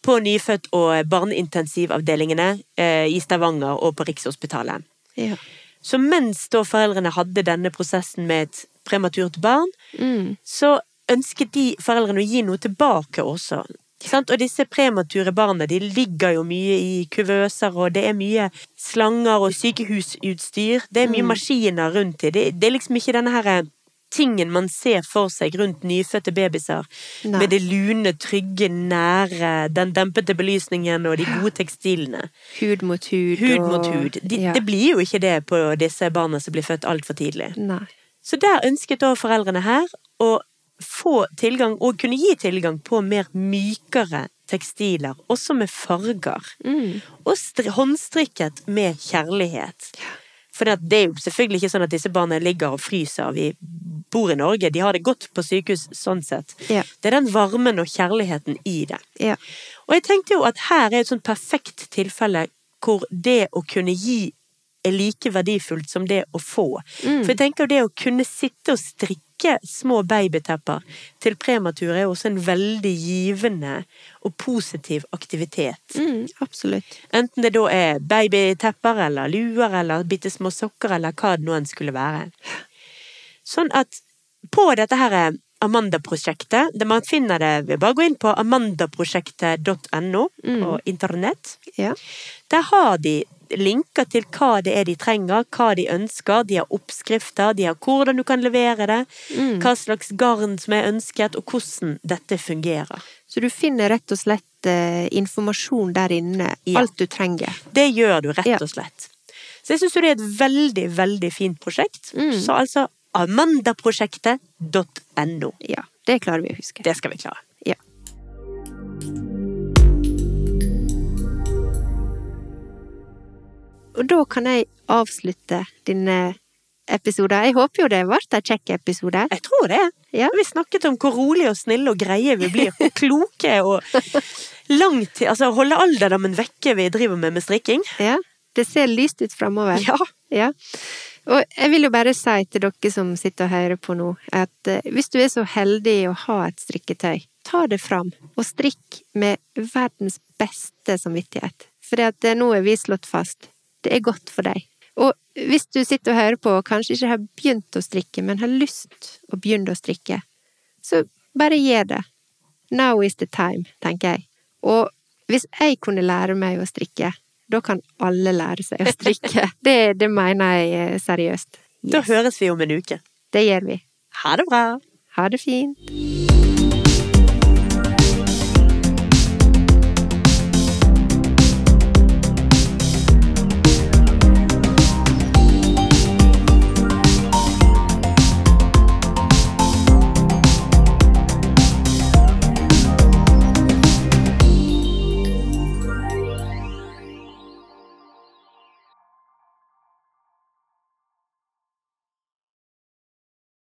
på nyfødt- og barneintensivavdelingene eh, i Stavanger og på Rikshospitalet. Ja. Så mens da foreldrene hadde denne prosessen med et prematurt barn, Mm. så ønsket de foreldrene å gi noe tilbake også. Og disse premature barna de ligger jo mye i kuvøser, og det er mye slanger og sykehusutstyr. Det er mye maskiner rundt dem. Det, det er liksom ikke denne her tingen man ser for seg rundt nyfødte babyer. Nei. Med det lune, trygge, nære, den dempede belysningen og de gode tekstilene. Hud mot hud. Hud og- mot hud. De, ja. Det blir jo ikke det på disse barna som blir født altfor tidlig. Nei. Så der ønsket da foreldrene her å få tilgang, og kunne gi tilgang på mer mykere tekstiler, også med farger. Mm. Og stri håndstrikket med kjærlighet. For det det er jo selvfølgelig ikke sånn at disse barna ligger og fryser. Vi bor i Norge, de har det godt på sykehus sånn sett. Ja. Det er den varmen og kjærligheten i det. Ja. Og jeg tenkte jo at her er et sånn perfekt tilfelle hvor det å kunne gi er like verdifullt som det å få. Mm. For jeg tenker jo det å kunne sitte og strikke små babytepper til premature er også en veldig givende og positiv aktivitet. Mm, absolutt. Enten det da er babytepper eller luer eller bitte små sokker eller hva det nå enn skulle være. Sånn at på dette her Amanda-prosjektet, man finner det ved bare gå inn på amandaprosjektet.no på internett. Ja. Der har de linker til hva det er de trenger, hva de ønsker. De har oppskrifter, de har hvordan du kan levere det, hva slags garn som er ønsket, og hvordan dette fungerer. Så du finner rett og slett eh, informasjon der inne. Ja. Alt du trenger. Det gjør du rett og slett. Så jeg syns jo det er et veldig, veldig fint prosjekt. Mm. Så altså amandaprosjektet.no. Ja. Det klarer vi å huske. Det skal vi klare. Og da kan jeg avslutte denne episoden. Jeg håper jo det ble en kjekk episode. Jeg tror det. Ja. Vi snakket om hvor rolig og snille og greie vi blir, og kloke og langt Altså holde alderdommen vekke vi driver med med strikking. Ja. Det ser lyst ut framover. Ja. Ja. Og jeg vil jo bare si til dere som sitter og hører på nå, at eh, hvis du er så heldig å ha et strikketøy, ta det fram, og strikk med verdens beste samvittighet. For at nå er vi slått fast. Det er godt for deg. Og hvis du sitter og hører på og kanskje ikke har begynt å strikke, men har lyst å begynne å strikke, så bare gjør det. Now is the time, tenker jeg. Og hvis jeg kunne lære meg å strikke, da kan alle lære seg å strikke. Det, det mener jeg seriøst. seriøst. Da høres vi om en uke. Det gjør vi. Ha det bra! Ha det fint.